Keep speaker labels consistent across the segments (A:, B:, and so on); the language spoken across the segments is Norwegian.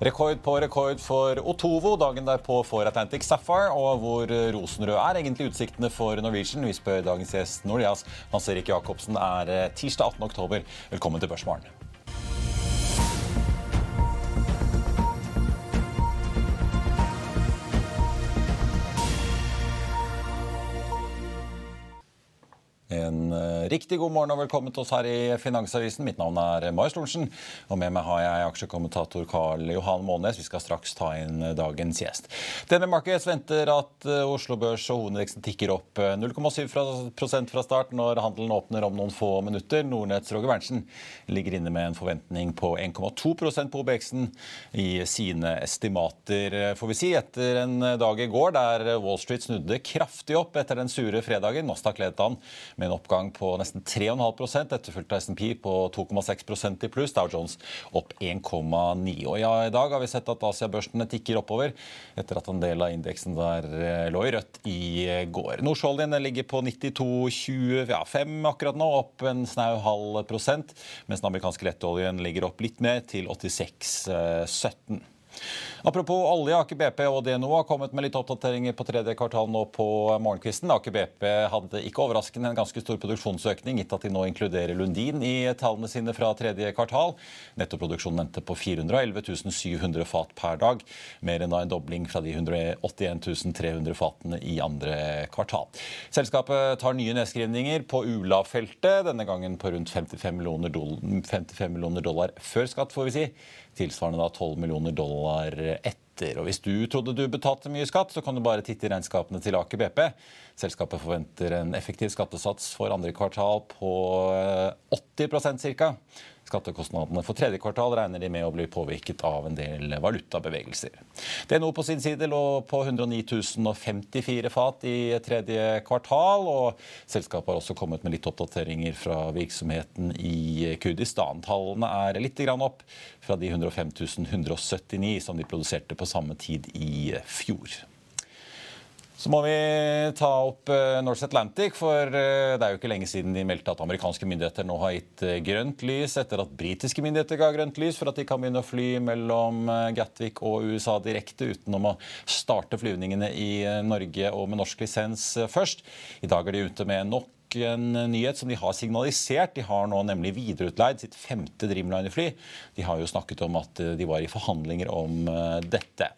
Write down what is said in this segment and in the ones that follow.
A: Rekord på rekord for Otovo dagen derpå for Atlantic Sapphire. Og hvor rosenrød er egentlig utsiktene for Norwegian? Vi spør dagens gjest Nordias. Hans Erik Jacobsen er eh, tirsdag 18. oktober. Velkommen til Børsmorgen. Riktig god morgen og velkommen til oss her i Finansavisen. Mitt navn er Marius Lorentzen, og med meg har jeg aksjekommentator Karl Johan Månes. Vi skal straks ta inn eh, dagens gjest. DNB Markets venter at eh, Oslo Børs og hovedindeksen tikker opp 0,7 fra start når handelen åpner om noen få minutter. Nordnetts Roger Berntsen ligger inne med en forventning på 1,2% på OBX-en i sine estimater, får vi si, etter en dag i går der Wall Street snudde kraftig opp etter den sure fredagen. Nasdaq ledet an med en oppgang på nesten 3,5 etterfulgt av SMP på 2,6% i pluss. Dow Jones opp 1,9. Og ja, I dag har vi sett at Asiabørsene tikker oppover etter at en del av indeksen der eh, lå i rødt i går. Nordsjøoljen ligger på 92,25 akkurat nå, opp en snau halv prosent, mens den amerikanske lettoljen ligger opp litt mer, til 86,17. Apropos olje, Aker BP og DNO har kommet med litt oppdateringer på tredje kvartal nå på morgenkvisten. Aker BP hadde ikke overraskende en ganske stor produksjonsøkning, gitt at de nå inkluderer Lundin i tallene sine fra tredje kvartal. Nettoproduksjonen endte på 411 700 fat per dag, mer enn en dobling fra de 181 300 fatene i andre kvartal. Selskapet tar nye nedskrivninger på Ula-feltet, denne gangen på rundt 55 millioner, dollar, 55 millioner dollar før skatt, får vi si tilsvarende da 12 millioner dollar etter. Og Hvis du trodde du betalte mye skatt, så kan du bare titte i regnskapene til Aker BP. Selskapet forventer en effektiv skattesats for andre kvartal på 80% ca. Skattekostnadene for tredje kvartal regner de med å bli påvirket av en del valutabevegelser. DNO på sin side lå på 109 054 fat i tredje kvartal. og Selskapet har også kommet med litt oppdateringer fra virksomheten i Kurdistan. Tallene er litt opp fra de 105 179 som de produserte på samme tid i fjor. Så må vi ta opp Norse North Atlantic, for eh, det er jo ikke lenge siden de meldte at amerikanske myndigheter nå har gitt eh, grønt lys etter at britiske myndigheter ga grønt lys for at de kan begynne å fly mellom Gatwick og USA direkte utenom å starte flyvningene i Norge og med norsk lisens først. I dag er de ute med nok en nyhet som de har signalisert. De har nå nemlig videreutleid sitt femte Dreamliner-fly. De har jo snakket om at de var i forhandlinger om dette.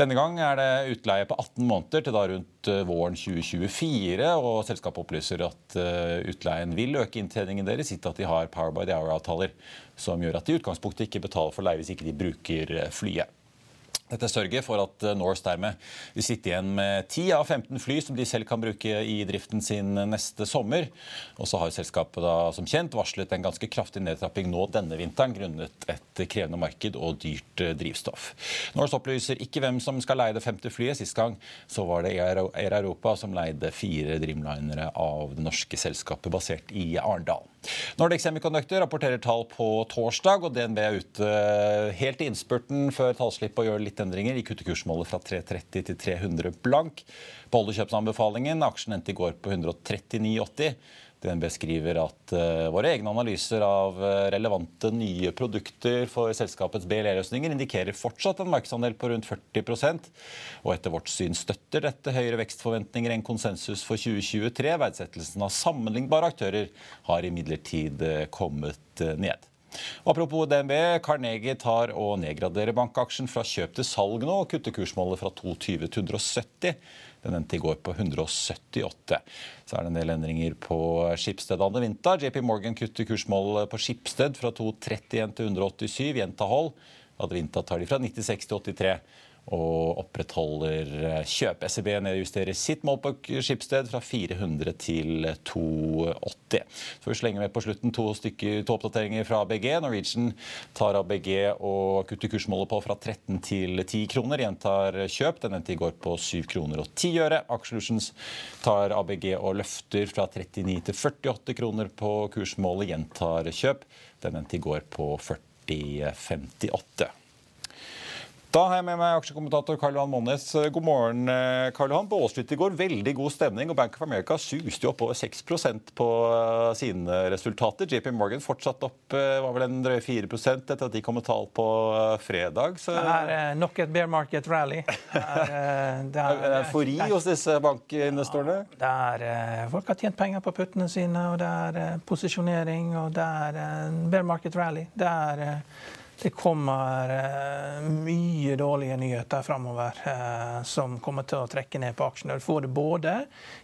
A: Denne gang er det utleie på 18 måneder til da rundt eh, våren 2024. og Selskapet opplyser at eh, utleien vil øke inntjeningen deres, gitt at de har Power by the Hour-avtaler som gjør at de i utgangspunktet ikke betaler for leie hvis ikke de bruker eh, flyet. Dette sørger for at eh, Norse dermed vil sitte igjen med 10 av 15 fly som de selv kan bruke i driften sin neste sommer. Og så har selskapet da, som kjent varslet en ganske kraftig nedtrapping nå denne vinteren grunnet et krevende marked og dyrt eh, drivstoff. Norse opplyser ikke hvem som skal leie det femte flyet. Sist gang så var det Air Europa som leide fire Dreamlinere av det norske selskapet basert i Arendal. Nordic Semiconductor rapporterer tall på torsdag, og DNB er ute helt i innspurten før tallslippet og gjør litt endringer. De kutter kursmålet fra 330 til 300 blank. På kjøpsanbefalingen. aksjen endte i går på 139,80. DNB skriver at uh, våre egne analyser av uh, relevante nye produkter for selskapets BLE-løsninger indikerer fortsatt en markedsandel på rundt 40% og etter vårt syn støtter dette høyere vekstforventninger enn konsensus for 2023. Verdsettelsen av sammenlignbare aktører har imidlertid uh, kommet ned. Apropos DNB, Carnegie tar og nedgraderer bankaksjen fra kjøp til salg nå, og kutter kursmålet fra 220 til 170. Den endte i går på 178. Så er det en del endringer på Skipsted Adevinta. JP Morgan kutter kursmålet på Skipsted fra 231 til 187. Gjenta hold. Advinta tar de fra 96 til 83 og opprettholder eh, kjøp. SEB nedjusterer sitt mål på Skipsted fra 400 til 280. Så vi slenger med på slutten to, stykker, to oppdateringer fra ABG. Norwegian tar ABG og kutter kursmålet på fra 13 til 10 kroner. Gjentar kjøp. Den endte i går på 7 kroner og 10 øre. Aksjelutions tar ABG og løfter fra 39 til 48 kroner på kursmålet. Gjentar kjøp. Den endte i går på 40,58. Da har jeg med meg aksjekommentator Karl Johan Monnes. God morgen, eh, Karl Johan. På Wall Street i går veldig god stemning, og Bank of America suste jo opp over 6 på eh, sine resultater. JP Morgan fortsatt opp eh, var vel en drøye 4 etter at de kom med tall på fredag.
B: Så... Det er nok et bear market rally. Det
A: er, det er, eufori hos disse bankinvestorene?
B: Ja, er, folk har tjent penger på puttene sine, og det er posisjonering, og det er bear market rally. Det er det kommer eh, mye dårlige nyheter framover eh, som kommer til å trekke ned på aksjene. Du får det både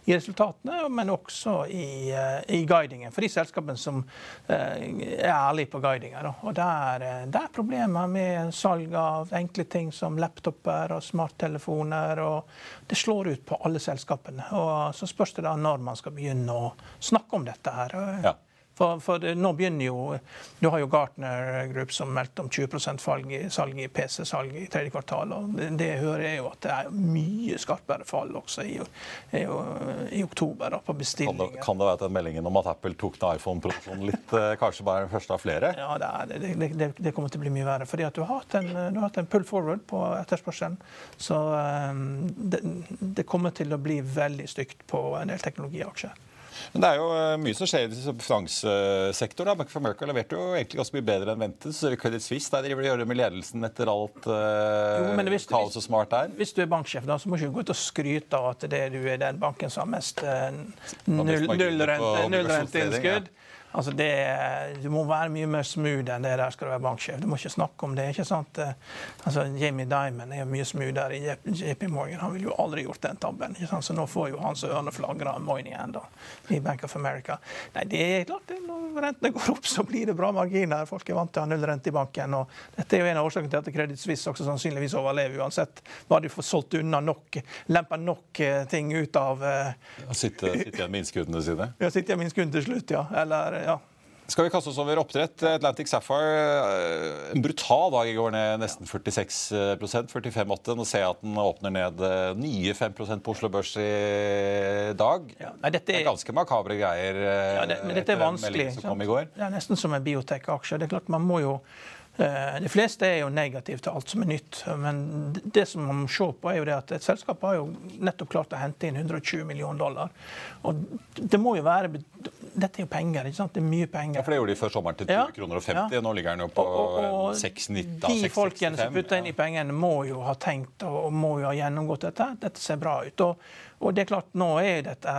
B: i resultatene, men også i, eh, i guidingen. For de selskapene som er ærlige på guidinga. Og det er, det er problemer med salg av enkle ting som laptoper og smarttelefoner. og Det slår ut på alle selskapene. Og Så spørs det da når man skal begynne å snakke om dette. her. Ja. For, for nå begynner jo Du har jo Gartner Group som meldte om 20% salg i, salg i PC-salg i tredje kvartal. og det, det hører jeg jo at det er mye skarpere fall også i, i, i oktober da, på bestillinger.
A: Kan det, kan det være den meldingen om at Apple tok ned iPhone-produksjonen litt, eh, kanskje bare den første av flere?
B: Ja, det, er, det, det, kommer til å bli mye verre. fordi at du har hatt en, du har hatt en pull forward på etterspørselen. Så um, det, kommer til å bli veldig stygt på en del teknologiaksjer.
A: Men det er jo eh, mye som skjer i finanssektoren. Bank of America leverte jo egentlig ganske mye bedre enn ventet. Så Credit Suisse der driver de gjør det med ledelsen etter alt uh, kaos og smart der.
B: Hvis du er banksjef, da, så må du ikke gå ut og skryte av at det du er den banken som har mest uh, nullrenteinnskudd. Null Altså det, du må være mye mer smooth enn det der skal du være banksjef. Du må ikke snakke om det. ikke sant? Altså Jamie Dimon er jo mye smoothere i JP Morgan. Han ville jo aldri gjort den tabben. ikke sant? Så nå får jo hans ørene flagre moiney da, i Bank of America. Nei, det er klart det, Når rentene går opp, så blir det bra marginer. Folk er vant til å ha null rente i banken. og Dette er jo en av årsakene til at Credit Suisse også sannsynligvis overlever uansett. hva du får solgt unna nok, lempa nok eh, ting ut av
A: uh, Sitte igjen med innskuddene sine?
B: Ja, sitte igjen med innskuddene til slutt, ja. Eller ja.
A: Skal vi kaste oss over oppdrett? Atlantic Sapphire, eh, en brutal dag i går, ned nesten 46% 45,8. Nå ser jeg at den åpner ned eh, nye 5 på Oslo Børs i dag. Ja, nei, dette er, det er ganske makabre greier
B: eh, ja, det, men dette er vanskelig. Det er nesten som en biotek-aksje. Det er klart man må jo de fleste er jo negative til alt som er nytt. Men det som man må se på er jo det at et selskap har jo nettopp klart å hente inn 120 millioner dollar. Og det må jo være dette er jo penger. ikke sant? Det er mye penger.
A: Ja, for Det gjorde de før sommeren til 20 ja, kroner og 50. Ja. Nå ligger den jo på 6,90.
B: De folkene som putter inn i pengene, må jo ha tenkt og må jo ha gjennomgått dette. Dette ser bra ut. Og, og det er klart, nå er dette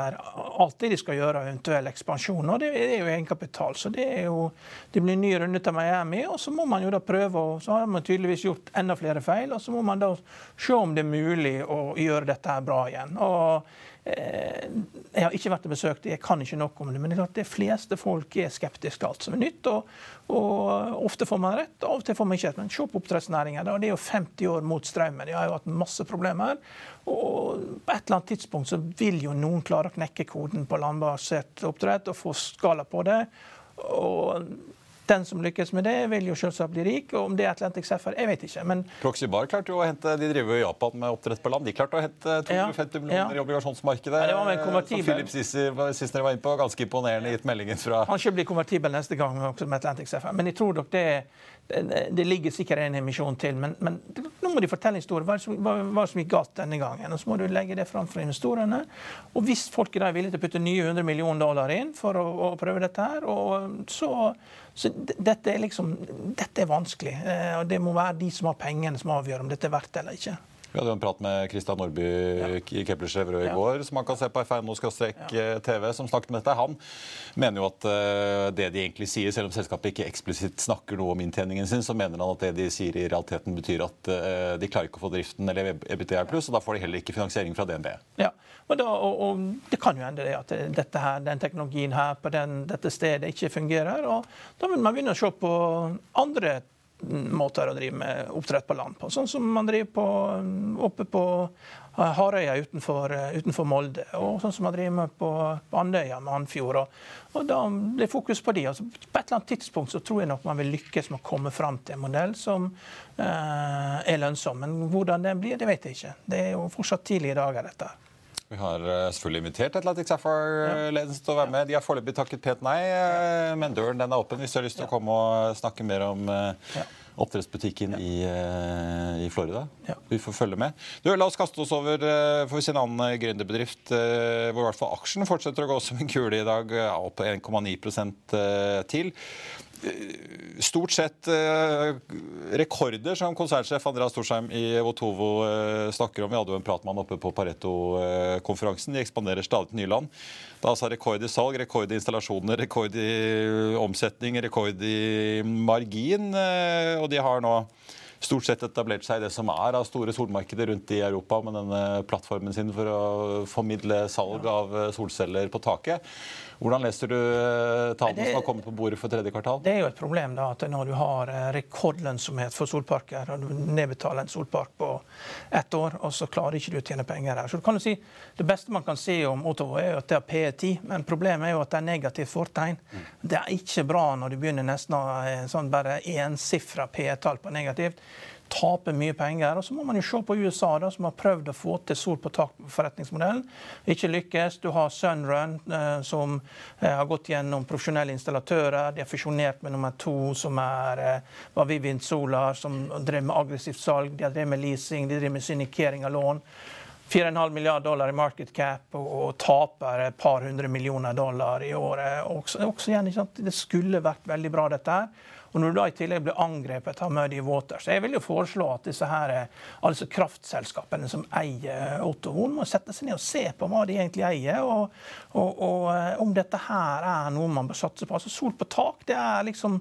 B: alltid de skal gjøre eventuell ekspansjon. Og det er jo egenkapital. Så det er jo Det blir ny runde til Miami, og så må man jo da prøve og Så har man tydeligvis gjort enda flere feil, og så må man da se om det er mulig å gjøre dette her bra igjen. Og jeg har ikke vært og besøkt det, jeg kan ikke nok om det. Men det er klart de fleste folk er skeptiske til alt som er nytt. Og, og ofte får man rett, av og til får man ikke rett. Men se på oppdrettsnæringen. Det er jo 50 år mot strømmen. De har jo hatt masse problemer. Og på et eller annet tidspunkt så vil jo noen klare å knekke koden på landbasert oppdrett og få skala på det. Og den som lykkes med det, vil jo selvsagt bli rik. og Om det er Atlantic Sapphire, jeg vet ikke. men...
A: Proxybar klarte jo å hente, De driver jo i Japan med oppdrett på land. De klarte å hente 250 millioner ja. i obligasjonsmarkedet. Ja, det var med konvertibel. Som Philip Sisser var inne på. Ganske imponerende gitt meldingen fra
B: Kanskje blir konvertibel neste gang med Atlantic Sapphire. Men jeg tror nok det, det ligger sikkert en emisjon til, men, men nå må de fortelle historier. Hva, hva, hva som gikk galt denne gangen? Og Så må du legge det fram for investorene. Og hvis folk er villige til å putte nye 100 millioner dollar inn for å, å prøve dette her, så, så dette, er liksom, dette er vanskelig. Eh, og Det må være de som har pengene som avgjør om dette er verdt det eller ikke.
A: Vi hadde jo en prat med Kristian Nordby ja. i Kepler Chevreux i går, som man kan se på F1-TV, som snakket med dette. Han mener jo at uh, det de egentlig sier, selv om selskapet ikke eksplisitt snakker noe om inntjeningen sin, så mener han at det de sier i realiteten betyr at uh, de klarer ikke å få driften eller EBTR pluss, og da får de heller ikke finansiering fra DNB.
B: Ja, og, da, og, og det kan jo hende det at dette her, den teknologien her på den, dette stedet ikke fungerer. og Da vil man begynne å se på andre måter å drive med oppdrett på land på. Sånn som man driver på, oppe på eh, Harøya utenfor, eh, utenfor, Molde, og sånn som man driver med på, på Andøya med Andfjord. Og, og da det er fokus på de. Altså, på et eller annet tidspunkt så tror jeg nok man vil lykkes med å komme fram til en modell som eh, er lønnsom. Men hvordan den blir, det vet jeg ikke. Det er jo fortsatt tidlige dager, dette.
A: Vi har eh, selvfølgelig invitert Atlantic Sapphire-ledelsen til å være med. De har foreløpig takket pent nei, eh, men døren den er åpen hvis du har lyst til å komme og snakke mer om eh, oppdrettsbutikken i, i, Florida. Vi får følge med. Du, la oss kaste oss over for sin annen gründerbedrift, hvor i hvert fall aksjen fortsetter å gå som en kule i dag, opp 1,9% til stort sett eh, rekorder som konsernsjef Andreas Storsheim i Votovo eh, snakker om. Vi hadde jo en prat med han oppe på Pareto-konferansen. De ekspanderer stadig til nye land. Er altså rekord i salg, rekord i installasjoner, rekord i omsetning, rekord i margin. Eh, og de har nå stort sett etablert seg i det som er av store solmarkeder rundt i Europa med denne plattformen sin for å formidle salg av solceller på taket. Hvordan leser du eh, tallene som har kommet på bordet for tredje kvartal?
B: Det er jo et problem da, at når du har eh, rekordlønnsomhet for solparker, og du nedbetaler en solpark på ett år, og så klarer ikke du å tjene penger her. Så du kan jo si, Det beste man kan si om Ottawa, er at det har P10, men problemet er jo at det er negativt fortegn. Det er ikke bra når du begynner nesten å sånn bare ensifra P-tall på negativt taper mye penger. Og så må man jo se på USA, da, som har prøvd å få til sol på tak-forretningsmodellen. Ikke lykkes. Du har Sunrun, eh, som eh, har gått gjennom profesjonelle installatører. De har fusjonert med nummer to, som er eh, var Vivint Solar, som drev med aggressivt salg. De drevet med leasing, de driver med syndikering av lån. 4,5 milliarder dollar i market cap og, og, taper et par hundre millioner dollar i året. Også, også igjen, det skulle vært veldig bra, dette her. Og når du da i tillegg blir angrepet av Muddy Waters jeg vil jo foreslå at disse her, altså kraftselskapene som eier Otto Horn, må sette seg ned og se på hva de egentlig eier, og, og, og eh, om dette her er noe man bør satse på. Altså Sol på tak, det er liksom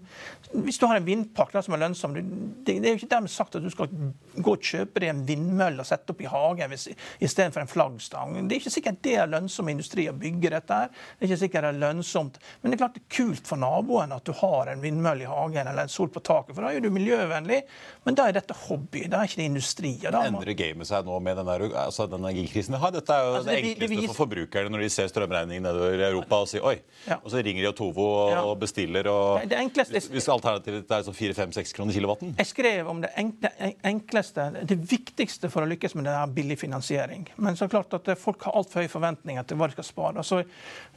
B: Hvis du har en vindpark som er lønnsom det, det, er jo ikke dermed sagt at du skal gå og kjøpe deg en vindmølle og sette opp i hagen istedenfor en flaggstang. Det er ikke sikkert det er lønnsom industri å bygge dette her. Det er ikke sikkert det er lønnsomt. Men det er klart det er kult for naboen at du har en vindmølle i hagen hagen eller sol på taket, for da er du miljøvennlig. Men da er dette hobby, da er ikke det industri.
A: Og da. Endrer gamet seg nå med denne, altså, den energikrisen vi har? Dette er jo altså, det, det, enkleste det, for forbrukerne når de ser strømregningen nedover i Europa og sier oi. Ja. Og så ringer de Otovo og, ja. og bestiller. og det enkleste... Hvis alternativet er sånn 4-5-6 kroner kilowatten?
B: Jeg skrev om det enkleste, det viktigste for å lykkes med det er billig finansiering. Men så klart at folk har altfor høye forventninger til hva de skal spare. Altså,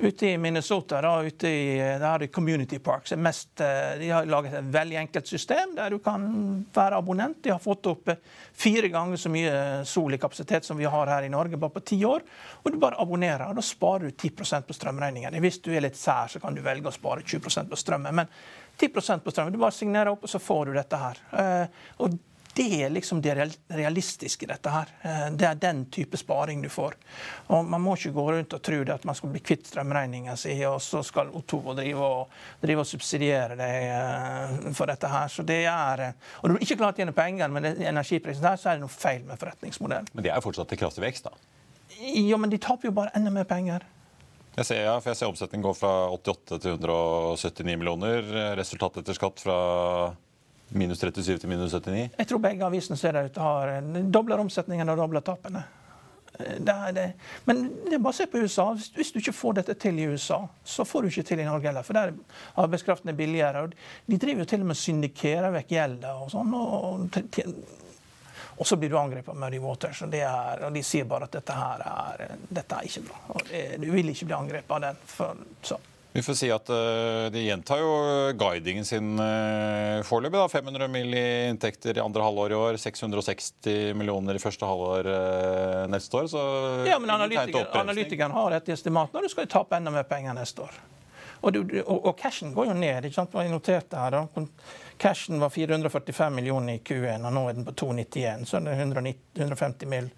B: ute i Minnesota, da, ute i, der er det Community Parks, mest, eh, de har laget et veldig enkelt system der du kan være abonnent. De har fått opp fire ganger så mye sol i kapasitet som vi har her i Norge bare på ti år. Og du bare abonnerer. og Da sparer du 10% på strømregningen. Hvis du er litt sær, så kan du velge å spare 20% på strømmen. Men 10% på strømmen. Du bare signerer opp, og så får du dette her. Eh, og det er liksom det realistiske i dette her. Eh, det er den type sparing du får. Og Man må ikke gå rundt og tro at man skal bli kvitt strømregninga si, og så skal Otovo drive og, drive og subsidiere deg eh, for dette her. Så det er, eh, og du har ikke klart å tjene penger med energiprisen der, så er det noe feil med forretningsmodellen.
A: Men det er jo fortsatt til kraftig vekst, da?
B: Ja, men de taper jo bare enda mer penger.
A: Jeg ser, ja, for jeg ser omsetningen går fra 88 til 179 millioner. Resultatet etter skatt fra Minus 37 til minus 79?
B: Jeg tror begge avisene ser det ut har dobler omsetningen og dobler tapene. Det det. Men det er bare å se på USA. Hvis du ikke får dette til i USA, så får du ikke til i Norge heller. For der arbeidskraften er billigere. og De driver jo til og med syndikerer vekk gjelda og sånn. Og, og, så blir du angrepet av Muddy Waters, og, er, og, de sier bare at dette her er, dette er ikke bra. Og du vil ikke bli angrepet av den. For, så.
A: Vi får si at uh, de gjentar jo guidingen sin uh, foreløpig. 500 mill. i inntekter i andre halvår i år, 660 millioner i første halvår neste år. Så
B: ja, men analytikeren, analytikeren har et estimat når du skal tape enda mer penger neste år. Og, du, og, og, cashen går jo ned. ikke sant? Jeg noterte her, da. Cashen var 445 millioner i Q1, og nå er den på 291. Så er det 190, 150 mill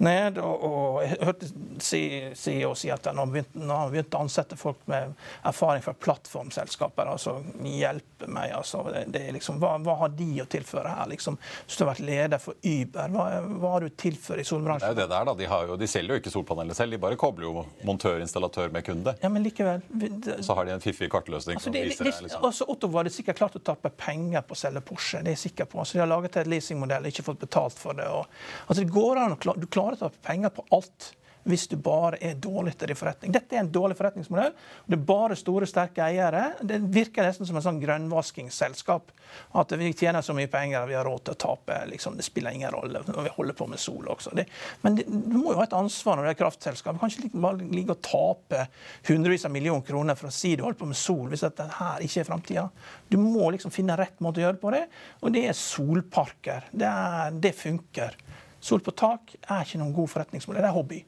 B: ned. Og, og jeg hørte CEO si at nå har begynt, å ansette folk med erfaring fra plattformselskaper. altså Hjelpe meg, altså. Det, det liksom, hva, hva, har de å tilføre her? liksom? Hvis du har vært leder for Uber, hva, hva har du tilført i solbransjen?
A: Det er jo det der, da. De, jo, de selger jo ikke solpanelet selv, de bare kobler jo montør-installatør med kunde.
B: Ja, men likevel.
A: Det, så har de en fiffig kartløsning
B: altså, som viser det. Liksom. Altså, Otto var det sikkert klart å tappe penger på å selge Porsche, det er jeg sikker på. Så de har laget et leasingmodell, ikke fått betalt for det. Og, altså, det går an å du klarer bare ta penger på alt hvis du bare er dårlig til din forretning. Dette er en dårlig forretningsmodell. Det er bare store, sterke eiere. Det virker nesten som en sånn grønnvaskingsselskap. At vi tjener så mye penger at vi har råd til å tape. Liksom, det spiller ingen rolle når vi holder på med sol også. Det, men det, du må jo ha et ansvar når du er kraftselskap. Du kan ikke bare ligge og tape hundrevis av millioner kroner for å si du holder på med sol, hvis dette her ikke er framtida. Du må liksom finne rett måte å gjøre på det, og det er solparker. Det, er, det funker. Sol på tak er ikke noen god forretningsmodell, det er hobby.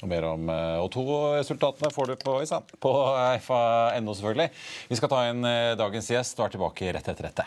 A: Og mer om eh, O2-resultatene får du på, på FA.no, selvfølgelig. Vi skal ta inn eh, dagens gjest og er tilbake rett etter dette.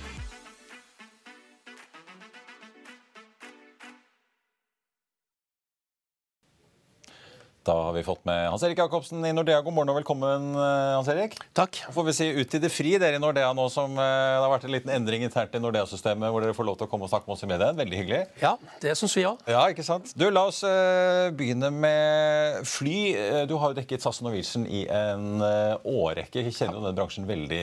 A: Da har vi fått med Hans Erik Jacobsen i Nordea. God morgen og velkommen, eh, Hans Erik.
C: Takk.
A: Får vi si ut i det fri, dere i Nordea nå som eh, det har vært en liten endring internt i Nordea-systemet, hvor dere får lov til å komme og snakke med oss i media. Veldig hyggelig.
C: Ja, det syns vi òg.
A: Ja, ikke sant. Du, la oss uh, begynne med fly. Du har jo dekket SAS og Norwegian i en årrekke. Vi kjenner jo den bransjen veldig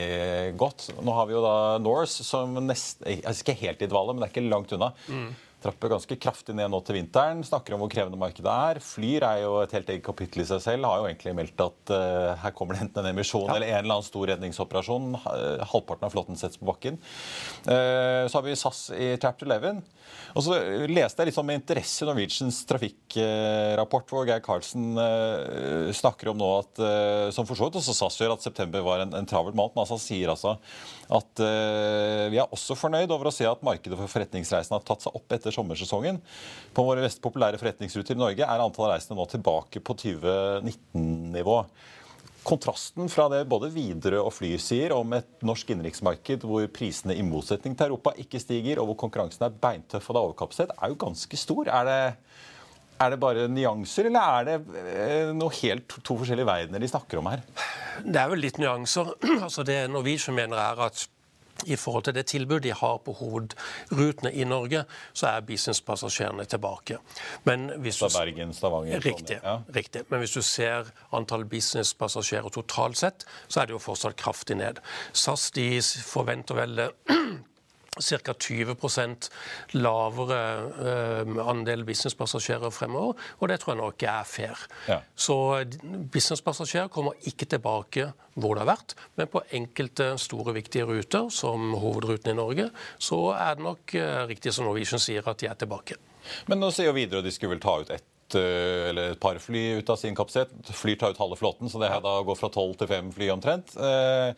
A: godt. Nå har vi jo da Norse som nesten Ikke helt i dvale, men det er ikke langt unna. Mm trapper ganske kraftig ned nå til vinteren. Snakker om hvor krevende markedet er. Flyr er jo et helt eget kapittel i seg selv. Har jo egentlig meldt at uh, her kommer det enten en emisjon ja. eller en eller annen stor redningsoperasjon. Halvparten av flåten settes på bakken. Uh, så har vi SAS i Chapter 11. Og så leste jeg litt sånn med interesse Norwegians trafikkrapport, hvor Geir Karlsen snakker om nå at, som for så vidt også SAS gjør, at september var en, en travel måned. Men altså, sier altså at vi er også fornøyd over å se at markedet for forretningsreisen har tatt seg opp etter etter sommersesongen. På våre mest populære forretningsruter i Norge er antall reisende nå tilbake på 2019-nivå. Kontrasten fra det både Widerøe og Fly sier om et norsk innenriksmarked hvor prisene i motsetning til Europa ikke stiger, og hvor konkurransen er beintøff og det er overkapasitet, er jo ganske stor. Er det, er det bare nyanser, eller er det eh, noe helt to forskjellige verdener de snakker om her?
C: Det er vel litt nyanser. Altså det Norwegian mener er at i forhold til det tilbudet de har på hovedrutene i Norge, så er businesspassasjerene tilbake.
A: Men hvis du, Bergen, Stavanger,
C: riktig, ja. riktig. Men hvis du ser antall businesspassasjerer totalt sett, så er det jo fortsatt kraftig ned. SAS de forventer vel ca. 20 lavere uh, andel businesspassasjerer fremover. Og det tror jeg nok er fair. Ja. Så businesspassasjerer kommer ikke tilbake hvor det har vært, men på enkelte store, viktige ruter, som hovedruten i Norge, så er det nok uh, riktig som Norwegian sier, at de er tilbake.
A: Men nå sier jo videre at de skulle vel ta ut ett Eh, eller et par fly ut av sin kapasitet. Flyr tar ut halve flåten, så det her da går fra tolv til fem fly omtrent. Eh,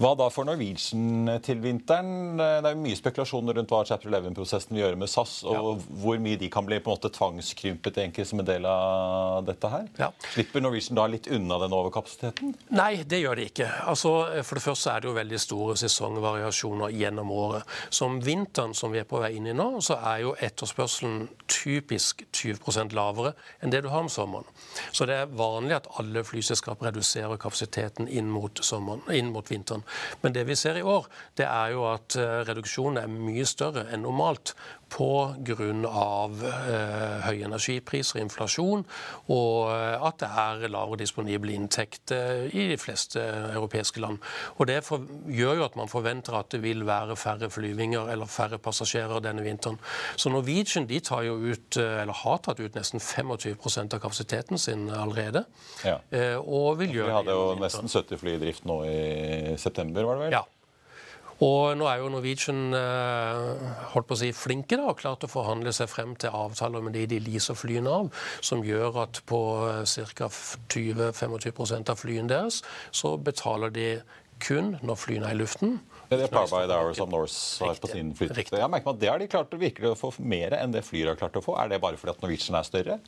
A: hva da for Norwegian til vinteren? Eh, det er jo mye spekulasjoner rundt hva Chapter 11-prosessen vil gjøre med SAS, og ja. hvor mye de kan bli på en måte tvangskrympet egentlig som en del av dette her. Ja. Slipper Norwegian da litt unna den overkapasiteten?
C: Nei, det gjør de ikke. Altså, for det første er det jo veldig store sesongvariasjoner gjennom året. Som vinteren som vi er på vei inn i nå, så er jo etterspørselen typisk 20% lavere lavere enn det du har om sommeren. Så det er vanlig at alle flyselskap reduserer kapasiteten inn mot, sommeren, inn mot vinteren. Men det vi ser i år, det er jo at eh, reduksjonen er mye større enn normalt pga. Eh, høye energipriser inflasjon, og eh, at det er lavere disponible inntekter i de fleste europeiske land. Og Det for, gjør jo at man forventer at det vil være færre flyvinger eller færre passasjerer denne vinteren. Så Norwegian de tar jo ut, eh, eller har tatt ut nesten 25% av kapasiteten sin allerede.
A: Ja.
C: Eh, og vil gjøre
A: Vi hadde jo nesten 70 fly i drift nå i september, var det vel?
C: Ja. Og nå er jo Norwegian eh, holdt på å si, flinke da, og klart å forhandle seg frem til avtaler med de de leaser flyene av, som gjør at på eh, ca. 20-25% av flyene deres så betaler de kun når flyene er i luften.
A: Det er Power Hour som Norse har på sin flytid. Jeg merker at Det har de klart å virkelig få mer enn det Flyr har klart å få. Er det bare fordi at Norwegian er større?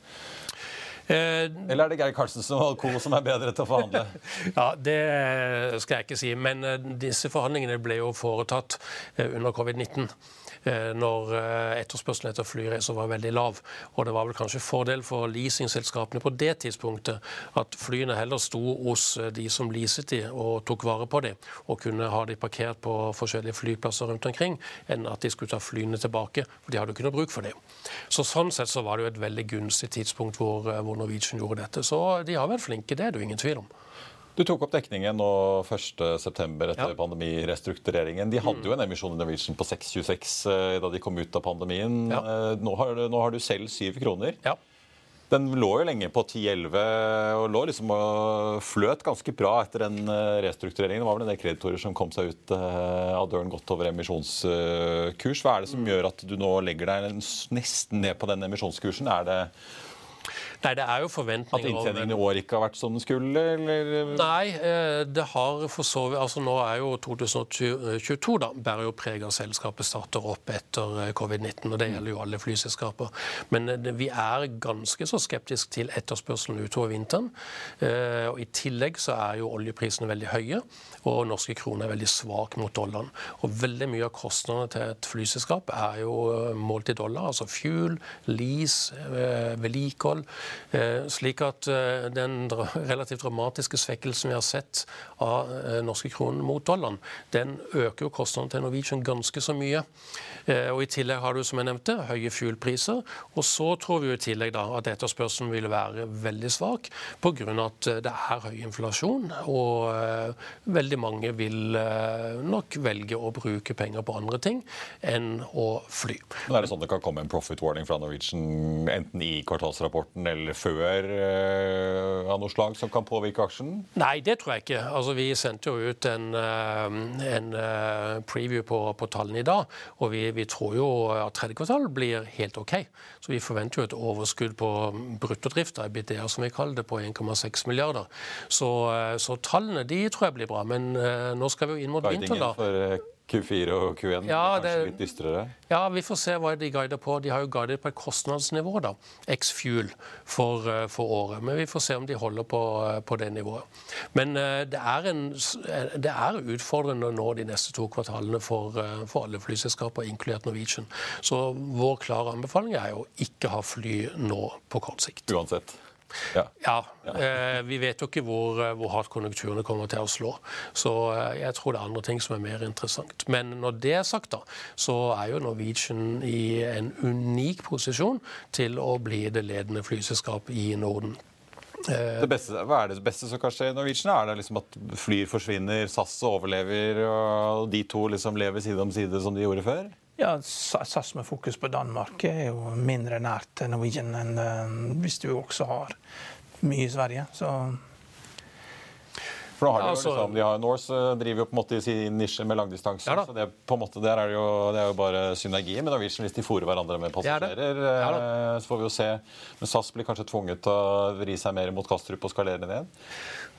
A: Eh, Eller er det Geir Karlsen og co. som er bedre til å forhandle?
C: ja, Det skal jeg ikke si. Men eh, disse forhandlingene ble jo foretatt eh, under covid-19. Eh, når eh, etterspørselen etter flyreiser var veldig lav. Og det var vel kanskje fordel for leasingselskapene på det tidspunktet at flyene heller sto hos eh, de som leaset de og tok vare på de, og kunne ha de parkert på forskjellige flyplasser rundt omkring, enn at de skulle ta flyene tilbake. For de hadde jo ikke noe bruk for det. Så sånn sett så var det jo et veldig gunstig tidspunkt hvor, hvor Norwegian gjorde dette. Så de har vært flinke, det er det jo ingen tvil om.
A: Du tok opp dekningen nå 1.9. etter ja. pandemirestruktureringen. De hadde jo en emisjon i Norwegian på 6,26 eh, da de kom ut av pandemien. Ja. Eh, nå, har, nå, har, du selv 7 kroner. Ja. Den lå jo lenge på 10-11 og lå liksom og fløt ganske bra etter den eh, restruktureringen. Det var vel en del kreditorer som kom seg ut av døren godt over emisjonskurs. Hva er det som gjør at du nå legger deg nesten ned på den emisjonskursen? Er det
C: Nei, det er jo forventninger
A: At inntjeningen i år ikke har vært som den skulle? Eller?
C: Nei, eh, det har for så vidt altså Nå er jo 2022 da, bærer jo preg av selskapet starter opp etter eh, covid-19. og Det gjelder jo alle flyselskaper. Men eh, vi er ganske så skeptiske til etterspørselen utover vinteren. og I tillegg så er jo oljeprisene veldig høye, og norske kroner er veldig svak mot dollaren. Og Veldig mye av kostnadene til et flyselskap er jo målt i dollar. altså Fuel, lease, vedlikehold. Eh, slik at eh, den relativt dramatiske svekkelsen vi har sett av eh, norske kroner mot dollaren, den øker jo kostnadene til Norwegian ganske så mye. Og I tillegg har du som jeg nevnte, høye fuelpriser. Og så tror vi jo i tillegg da at etterspørselen vil være veldig svak pga. at det er høy inflasjon. Og veldig mange vil nok velge å bruke penger på andre ting enn å fly.
A: Men Er det sånn det kan komme en profit warning fra Norwegian enten i kvartalsrapporten eller eller før uh, av noe slag som kan påvirke aksjen?
C: Nei, det tror jeg ikke. Altså, vi sendte jo ut en, uh, en uh, preview på, på, tallene i dag, og vi, vi, tror jo at tredje kvartal blir helt OK. Så vi forventer jo et overskudd på bruttodrift, EBITDA som vi kaller det, på 1,6 milliarder. Så, så, tallene de tror jeg blir bra. Men nå skal vi jo inn mot vinteren,
A: da. Q4 og Q1 ja, kanskje litt dystrere?
C: Ja, vi får se hva de guider på. De har jo guidet på et kostnadsnivå, da, x fuel, for, eh, for, året. Men vi får se om de holder på, eh, på det nivået. Men uh, det, er en, det, er utfordrende nå de neste to kvartalene for, for alle flyselskaper, inkludert Norwegian. Så vår klare anbefaling er jo ikke ha fly nå på kort sikt.
A: Uansett?
C: Ja. ja eh, vi vet jo ikke hvor, eh, hvor, hardt konjunkturene kommer til å slå. Så eh, jeg tror det er andre ting som er mer interessant. Men når det er sagt, da, så er jo Norwegian i en unik posisjon til å bli det ledende flyselskapet i Norden.
A: Det beste, hva er det beste som kan skje i Norwegian? Er det liksom at Flyr forsvinner, SAS overlever, og de to liksom lever side om side som de gjorde før?
B: Ja, SAS med fokus på Danmark er jo mindre nært Norwegian enn uh, hvis du også har mye i Sverige. Så
A: for nå har de, jo, liksom, de har, Norse eh, driver jo på en måte i sin nisje med langdistanse. Ja, så det, på en måte, der er det, jo, det er jo bare synergi med Norwegian hvis de fòrer hverandre med passasjerer. Ja, eh, så får vi jo se. Men SAS blir kanskje tvunget til å vri seg mer mot Kastrup og skalere ned?